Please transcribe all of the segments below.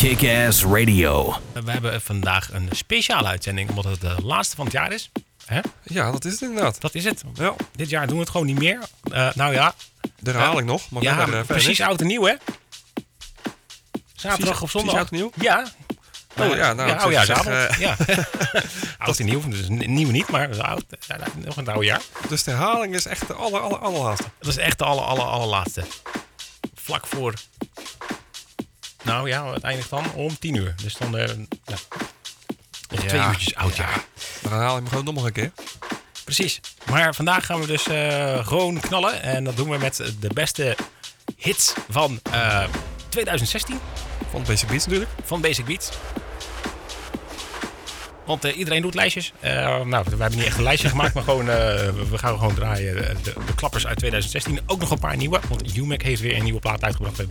Kick-Ass Radio. We hebben vandaag een speciale uitzending, omdat het de laatste van het jaar is. Hè? Ja, dat is het inderdaad. Dat is het. Ja, Dit jaar doen we het gewoon niet meer. Eh, nou ja, de herhaling nog. Maar ja eh, precies oud en nieuw hè? Zaterdag Precies- of zondag. precies oud en nieuw? Ja. Oh, ja, nou, ja, oudejaars zeg- avond. zeg, ja. oud en nieuw, dus nieuw niet, maar is oud. Ja, nog een oude jaar. Dus de herhaling is echt de aller, aller, allerlaatste. Dat is echt de aller, aller, allerlaatste. Vlak voor... Nou ja, het eindigt dan om tien uur. Dus dan... eh ja. Twee Ja, uurtjes oud jaar. De herhaling gewoon nog een keer. Precies. Maar vandaag gaan we dus eh, gewoon knallen. En dat doen we met de beste hits van eh, 2016 Van Basic Beats natuurlijk. van Basic Beats. Want eh, iedereen doet lijstjes. Eh, nou, we hebben niet echt een lijstje gemaakt, maar gewoon, eh, we gaan gewoon draaien. De, de klappers uit 2016. Ook nog een paar nieuwe, want UMAC heeft weer een nieuwe plaat uitgebracht.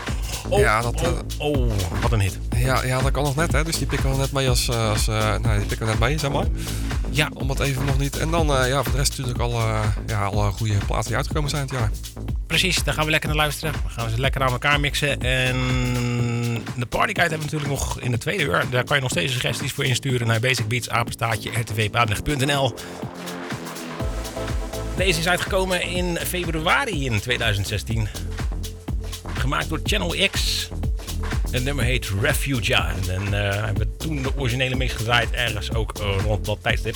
Oh, Ja, dat, oh, oh, wat een hit. Ja, ja, dat kan nog net, hè. Dus die pikken we net mee als... als nou, die pikken we net mee, zeg maar. Ja, Om het even nog niet... En dan, ja, voor de rest natuurlijk alle, ja, alle goede platen die uitgekomen zijn het jaar. Precies, daar gaan we lekker naar luisteren. We gaan ze lekker aan elkaar mixen. En de partyguide hebben we natuurlijk nog in de tweede uur. Daar kan je nog steeds suggesties voor insturen naar basicbeatsapenstaatje rtvpadendag.nl. Deze is uitgekomen in februari in 2016. Gemaakt door Channel X. Het nummer heet Refugia. En eh, hebben we toen de originele mix gedraaid, ergens ook eh, rond dat tijdstip.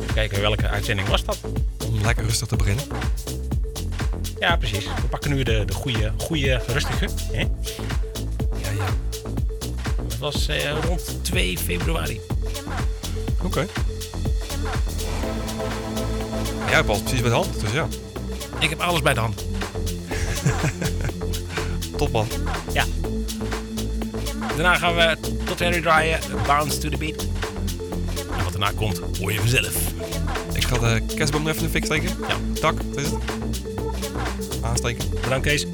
Even kijken welke uitzending was dat. Om lekker rustig te beginnen. Ja, precies. We pakken nu de, de goede, goede rustige. Hè? Dat was eh, rond 2 februari. Oké. Jij hebt alles precies bij de hand, dus ja. Ik heb alles bij de hand. Top man. Ja. Daarna gaan we tot Henry draaien. Bounce to the beat. En wat daarna komt, hoor je vanzelf. Ik ga de kerstboom even in de fik steken. Ja. Tak, dat is het. Aansteken. Bedankt Kees.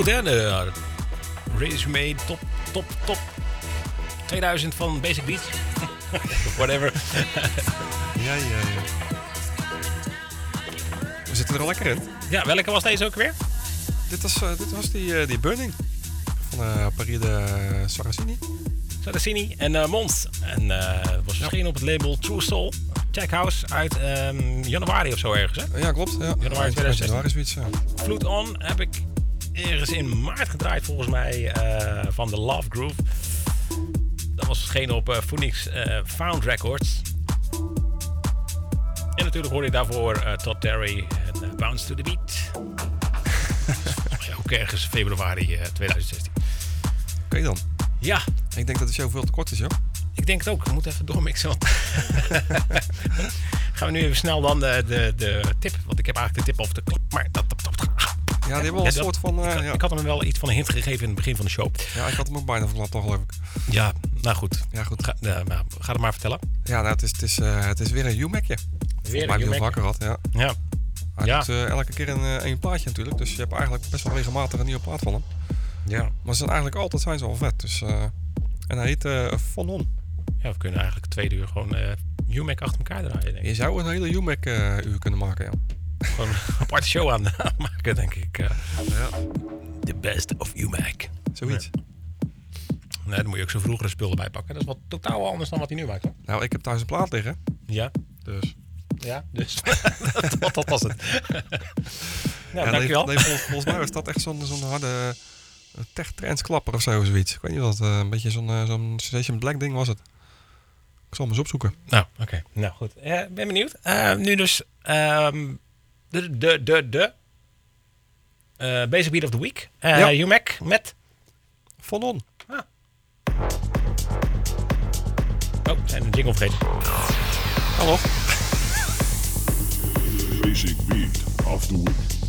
Goed, hè? De resume top, top, top 2000 van Basic Beats. Whatever. Ja, ja, ja. We zitten er al lekker in. Ja, welke was deze ook weer? Dit was, uh, dit was die, uh, die Burning van uh, Paride Saracini. Saracini en uh, Mons. En was verschenen ja. op het label True Soul. Tech House uit um, januari of zo ergens, hè? Ja, klopt. Ja. Januari 2016. Januari zoiets, ja. Float On heb ik ergens in maart gedraaid, volgens mij, uh, van de Love Groove. Dat was verschenen op uh, Phoenix uh, Found Records. En natuurlijk hoorde ik daarvoor Todd Terry en Bounce to the Beat. ook ergens februari 2016. Oké dan. Ja. Ik denk dat de show veel te kort is, joh. Ik denk het ook. We moeten even doormixen. Want Gaan we nu even snel dan de, de, de tip. Want ik heb eigenlijk de tip over de klap. Maar dat, die hebben wel een soort van... Uh, ik, ja. ik, had hem wel iets van een hint gegeven in het begin van de show. Ja, ik had hem ook bijna verklapt, toch geloof ik. Ja, nou goed. Ja, goed. Ga, uh, nou, ga het maar vertellen. Ja, nou, het, is, het, is, uh, het is weer een U-Macje. Weer een U-Mac. vaker had, ja. Ja. Hij ja. doet elke keer een, een plaatje natuurlijk. Dus je hebt eigenlijk best wel regelmatig een nieuwe plaat van hem. Ja. Maar ze zijn eigenlijk altijd zijn ze al vet. Dus, en hij heet Von On. Ja, we kunnen eigenlijk twee uur gewoon uh, U-Mac achter elkaar draaien. Denk ik. Je zou een hele U-Mac uh, uur kunnen maken, ja. Gewoon een aparte show aan maken, denk ik. Uh, ja. The best of U-Mac. Zoiets. Nee. dan moet je ook zo vroegere spullen bij pakken. Dat is wat totaal anders dan wat hij nu maakt. Hoor. Nou, ik heb thuis een plaat liggen. Ja. Dus. Ja, dus. dat, dat was het. nou, ja, dankjewel. Nee, volgens, volgens mij was dat echt zo'n zo'n harde tech trends klapper of zo, zoiets. Ik weet niet wat, uh, een beetje zo'n zo'n Sensation Black ding was het. Ik zal hem eens opzoeken. Nou, oké. Okay. Nou, goed. Uh, ben benieuwd. nu dus um, de, de, de, de Basic Beat of the Week. ja. UMAC met... Von On. Ah. Oh, zijn een jingle vergeten. Hallo. Basic Beat of the Week.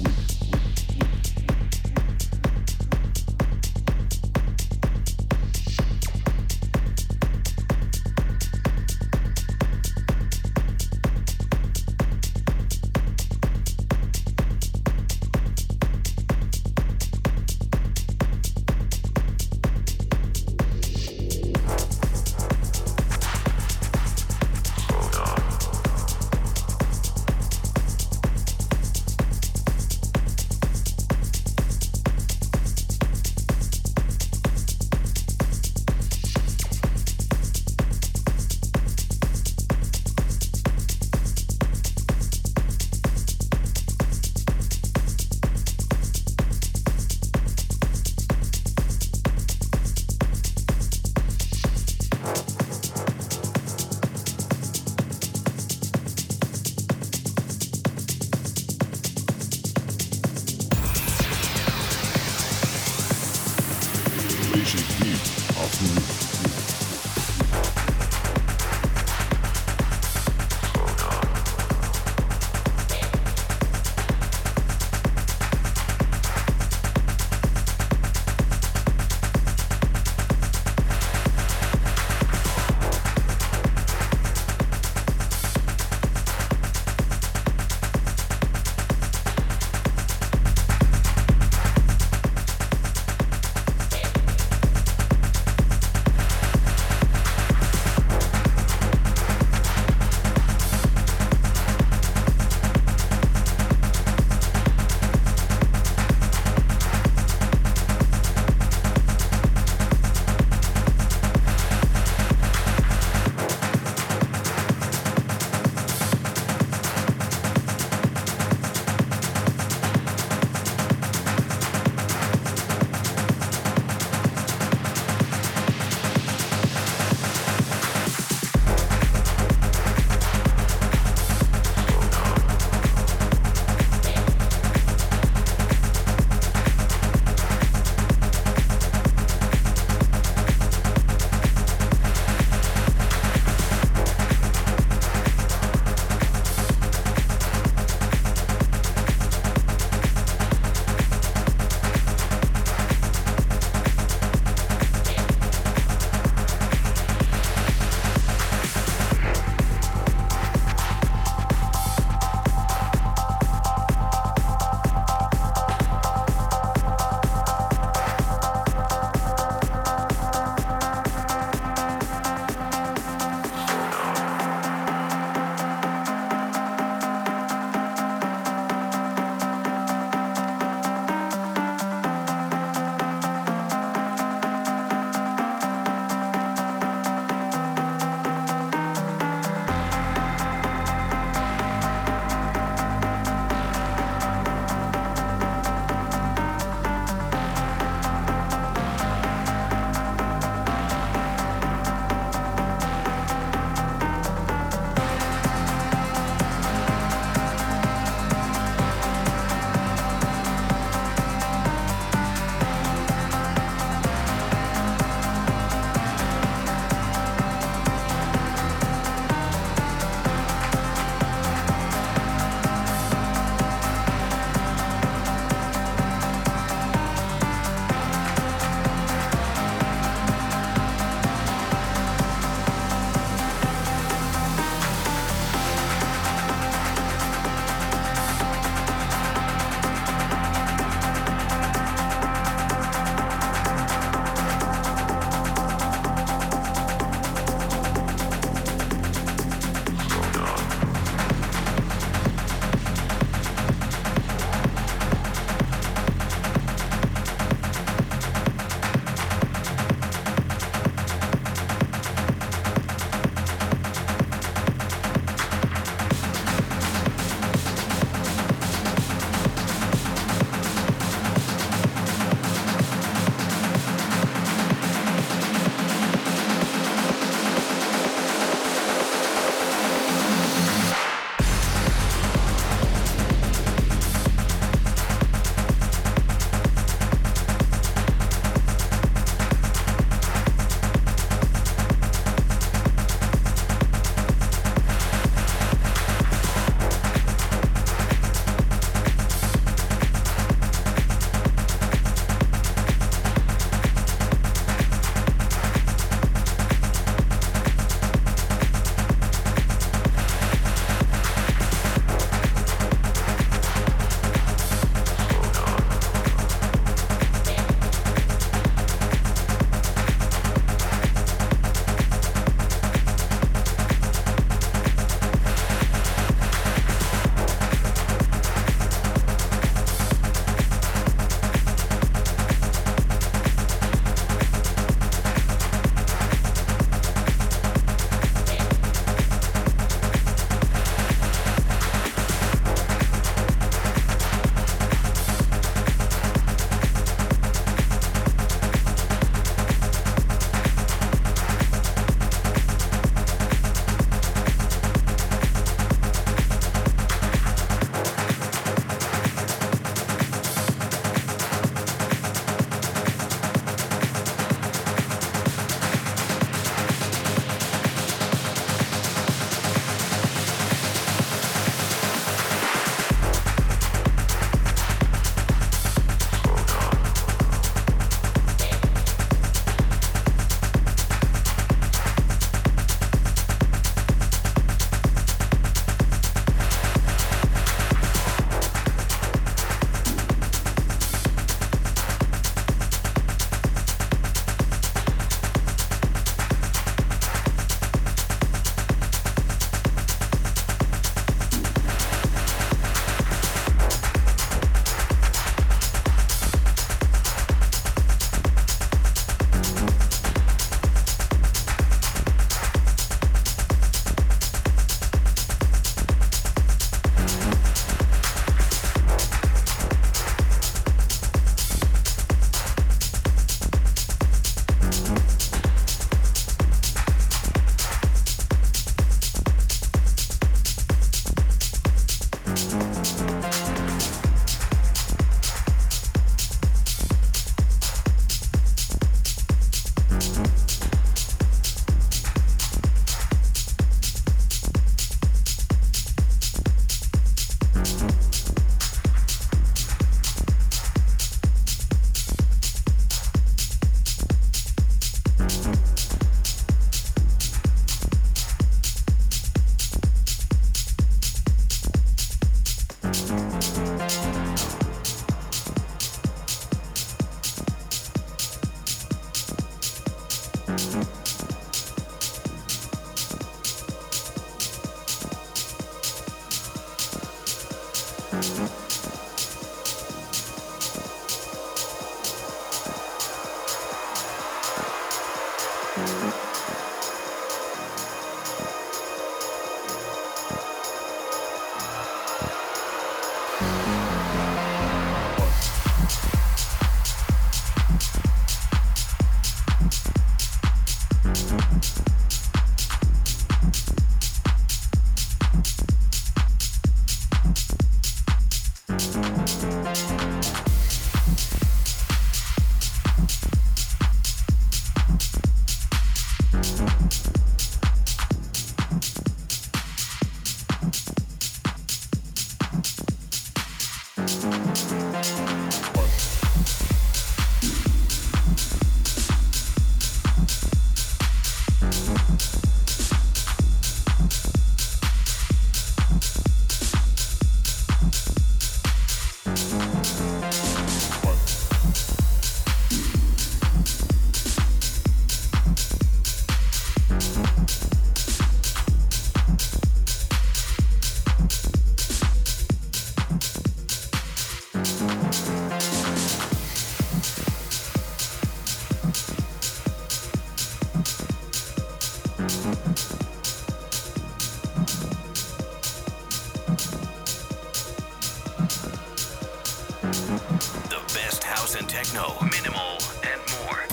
Techno, minimal, and more.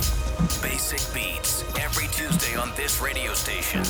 Basic beats every Tuesday on this radio station.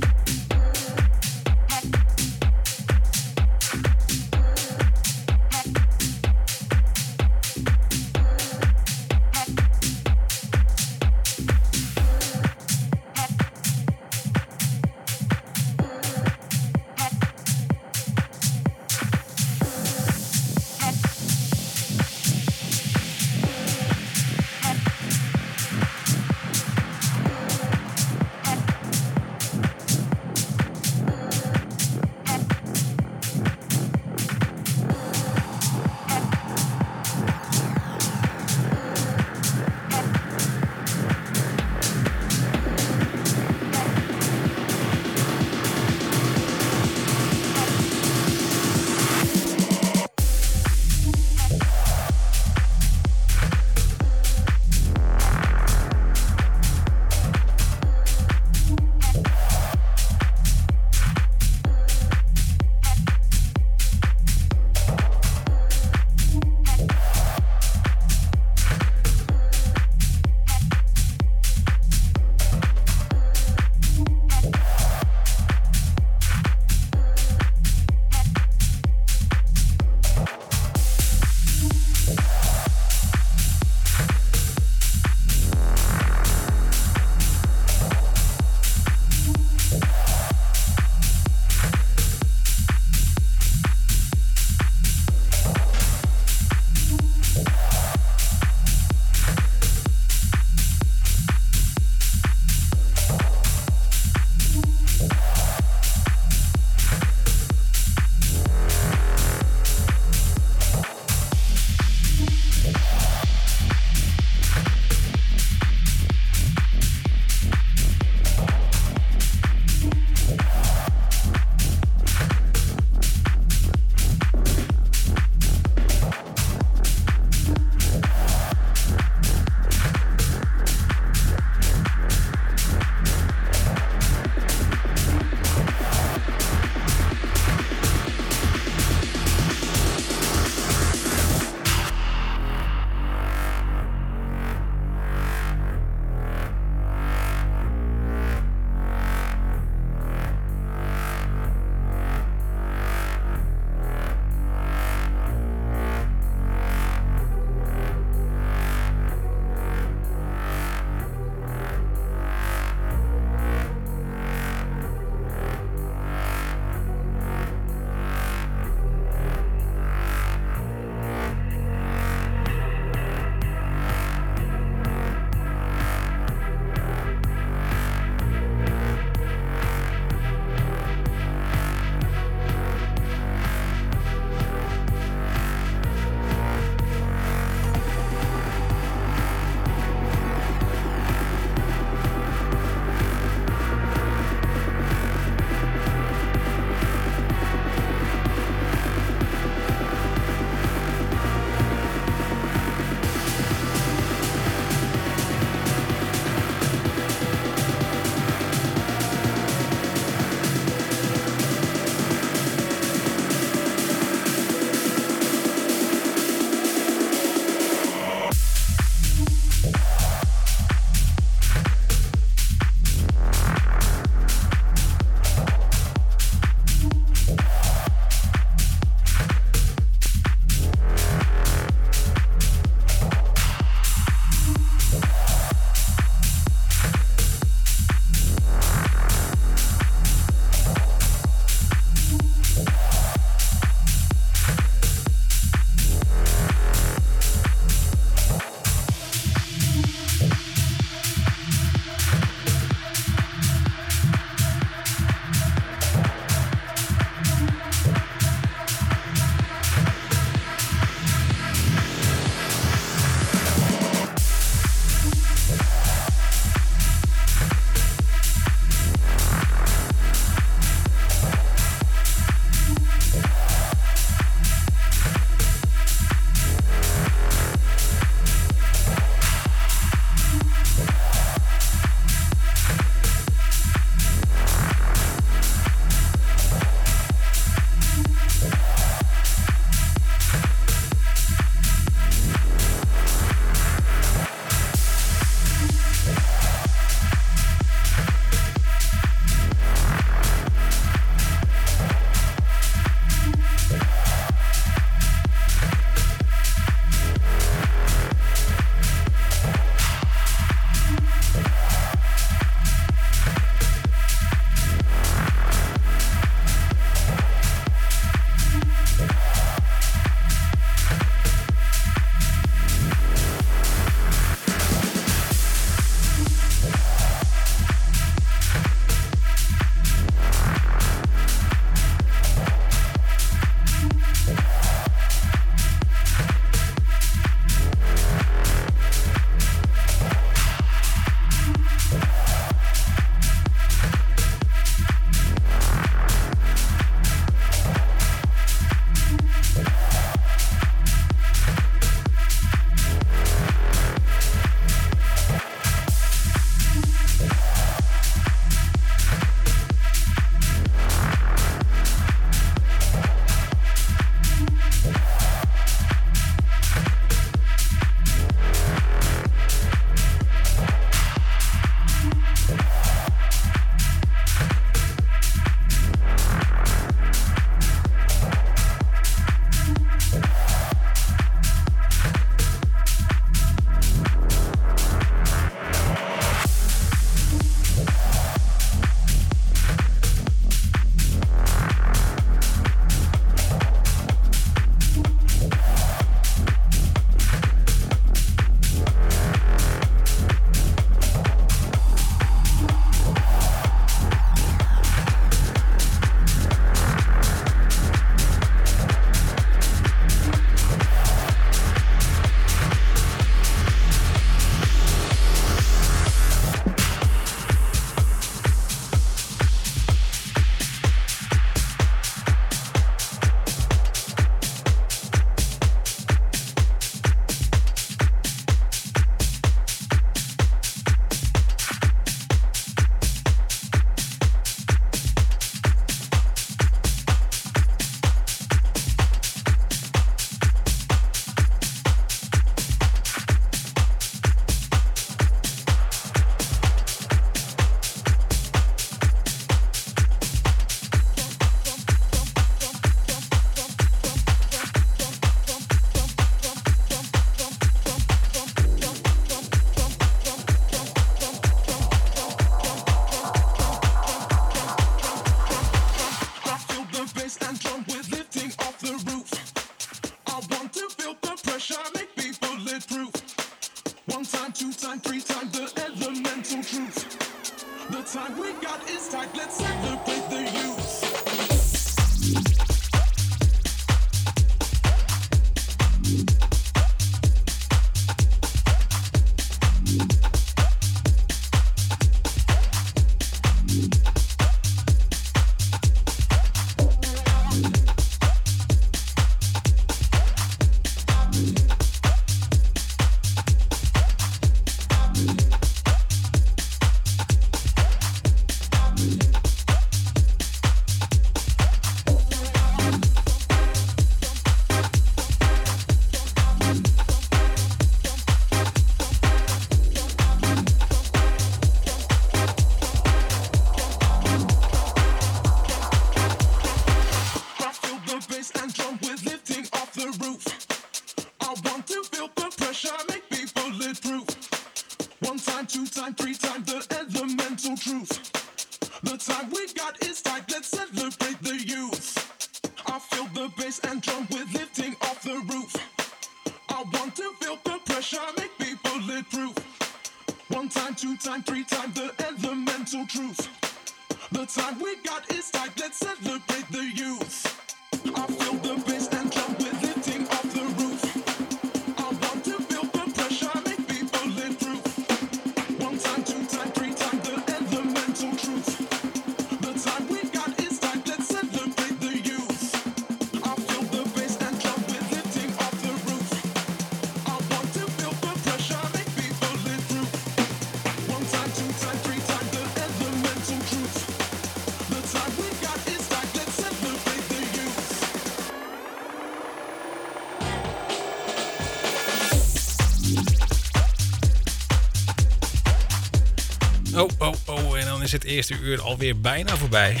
Is het eerste uur alweer bijna voorbij.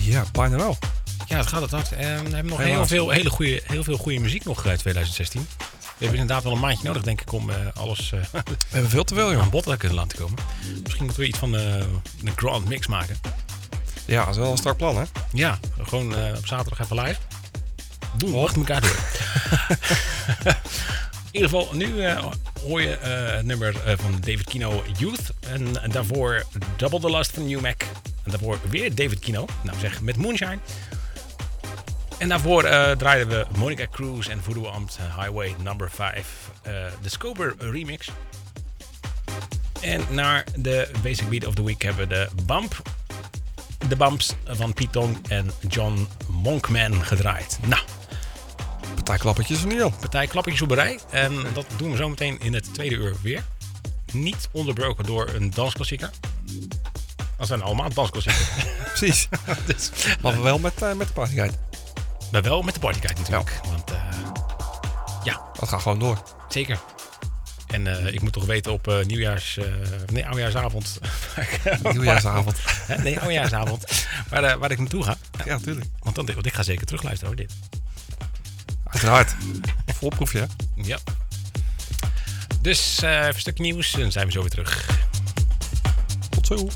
Ja, bijna wel. Ja, het gaat het hard. En we hebben nog heel veel, hele goede, heel veel goede muziek nog uit 2016. We hebben inderdaad wel een maandje nodig, denk ik, om eh, alles eh, We hebben veel te veel, joh. aan bod te laten komen. Misschien moeten we iets van eh, een grand mix maken. Ja, dat is wel een strak plan, hè? Ja, gewoon eh, op zaterdag even live. Doen we achter elkaar door. In ieder geval, nu eh, hoor eh, nummer eh, van David Kino Youth. En, daarvoor Double the Lust van New Mac. En daarvoor weer David Kino. Nou zeg, met Moonshine. En daarvoor eh, draaiden we Monica Cruz en Voodoo Amt Highway Number 5. eh, de Scoper remix. En naar de Basic Beat of the Week hebben we de Bump de Bumps van Python en John Monkman gedraaid. Nou, Partijklappertjes van Neil. partij klappertjes op rij. En dat doen we zo meteen in het tweede uur weer. Niet onderbroken door een dansklassieker. Dat zijn allemaal dansklassiekers. Precies. dus, Maar wel met, eh, met de partygeit. maar wel met de partykite natuurlijk. Want eh, ja, Dat gaat gewoon door. zeker. En eh, ik moet toch weten op eh, nieuwjaars... eh, nee, oudjaarsavond. Nieuwjaarsavond. Nee, oudjaarsavond. Waar, eh, waar ik naartoe ga. Ja, tuurlijk. Want, dan, want ik ga zeker terugluisteren hoor, dit. Uiteraard. Voorproefje, hè? Ja. Dus eh, even een stuk nieuws en dan zijn we zo weer terug. Tot zo.